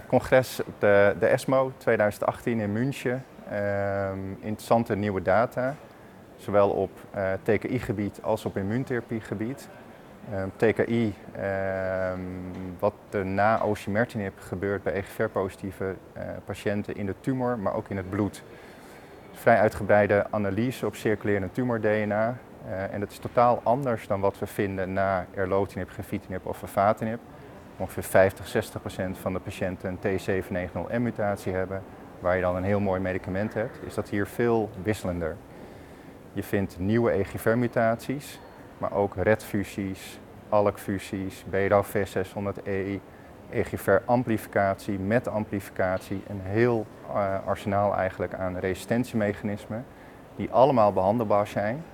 Congres de, de ESMO 2018 in München. Ehm, interessante nieuwe data, zowel op uh, TKI-gebied als op immuuntherapiegebied. Ehm, TKI, ehm, wat er na osimertinib gebeurt bij EGFR-positieve uh, patiënten in de tumor, maar ook in het bloed. Vrij uitgebreide analyse op circulerende tumor-DNA. Uh, en dat is totaal anders dan wat we vinden na erlotinib, gefitinib of afatinib. Ongeveer 50, 60 procent van de patiënten een T790M-mutatie hebben, waar je dan een heel mooi medicament hebt, is dat hier veel wisselender. Je vindt nieuwe EGFR-mutaties, maar ook RET-fusies, ALK-fusies, BRAF600E, EGFR-amplificatie met amplificatie. Een heel uh, arsenaal eigenlijk aan resistentiemechanismen die allemaal behandelbaar zijn,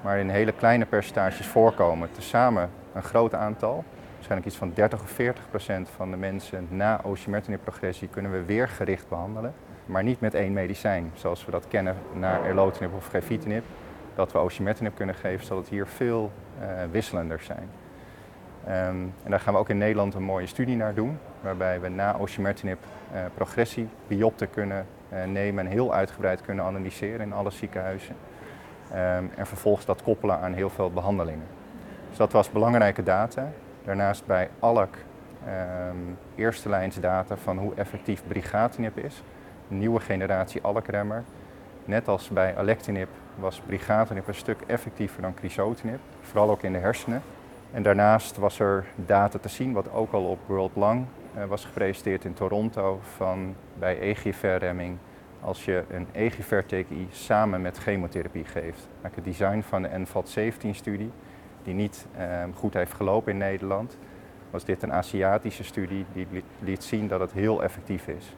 maar in hele kleine percentages voorkomen. Tezamen een groot aantal, waarschijnlijk iets van 30 of 40 procent van de mensen na osimertinib-progressie kunnen we weer gericht behandelen, maar niet met één medicijn, zoals we dat kennen na erlotinib of gefitinib dat we osimertinib kunnen geven, zal het hier veel uh, wisselender zijn. Um, en daar gaan we ook in Nederland een mooie studie naar doen, waarbij we na osimertinib uh, progressie biopten kunnen uh, nemen en heel uitgebreid kunnen analyseren in alle ziekenhuizen. Um, en vervolgens dat koppelen aan heel veel behandelingen. Dus dat was belangrijke data. Daarnaast bij ALK um, eerste lijns data van hoe effectief brigatinib is. Een nieuwe generatie ALK-remmer. Net als bij alectinib was brigatinib een stuk effectiever dan crizotinib, vooral ook in de hersenen. En daarnaast was er data te zien, wat ook al op World Lung uh, was gepresenteerd in Toronto, van bij EGFR-remming als je een EGFR-TKI samen met chemotherapie geeft. Het design van de NVAT-17-studie, die niet uh, goed heeft gelopen in Nederland, was dit een Aziatische studie die liet zien dat het heel effectief is.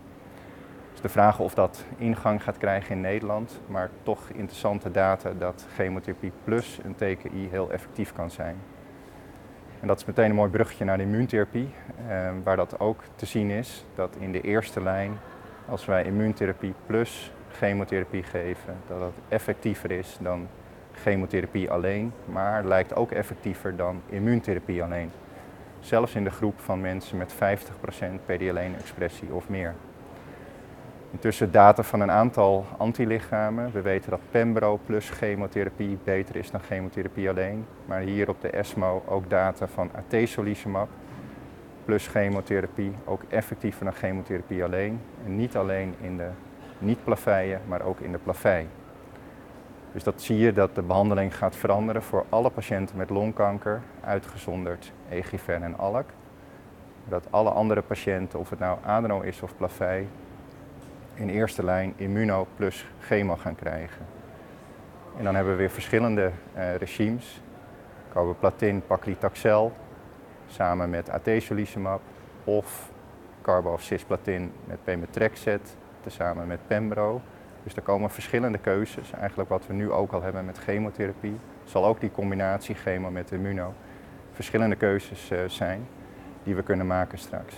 Dus de vraag of dat ingang gaat krijgen in Nederland, maar toch interessante data dat chemotherapie plus een TKI heel effectief kan zijn. En dat is meteen een mooi bruggetje naar de immuuntherapie, eh, waar dat ook te zien is, dat in de eerste lijn, als wij immuuntherapie plus chemotherapie geven, dat dat effectiever is dan chemotherapie alleen, maar lijkt ook effectiever dan immuuntherapie alleen. Zelfs in de groep van mensen met 50% PD-L1-expressie of meer. Intussen data van een aantal antilichamen. We weten dat Pembro plus chemotherapie beter is dan chemotherapie alleen. Maar hier op de ESMO ook data van atezolizumab plus chemotherapie, ook effectiever dan chemotherapie alleen. En niet alleen in de niet-plaveien, maar ook in de plavei. Dus dat zie je dat de behandeling gaat veranderen voor alle patiënten met longkanker, uitgezonderd EGFR en ALK. Dat alle andere patiënten, of het nou adeno is of plavei, in eerste lijn immuno plus chemo gaan krijgen. En dan hebben we weer verschillende uh, regimes. Carboplatin, paclitaxel samen met atezolizumab of carbo of cisplatin met pemetrexed tezamen met pembro. Dus er komen verschillende keuzes, eigenlijk wat we nu ook al hebben met chemotherapie. Zal ook die combinatie chemo met immuno verschillende keuzes uh, zijn die we kunnen maken straks.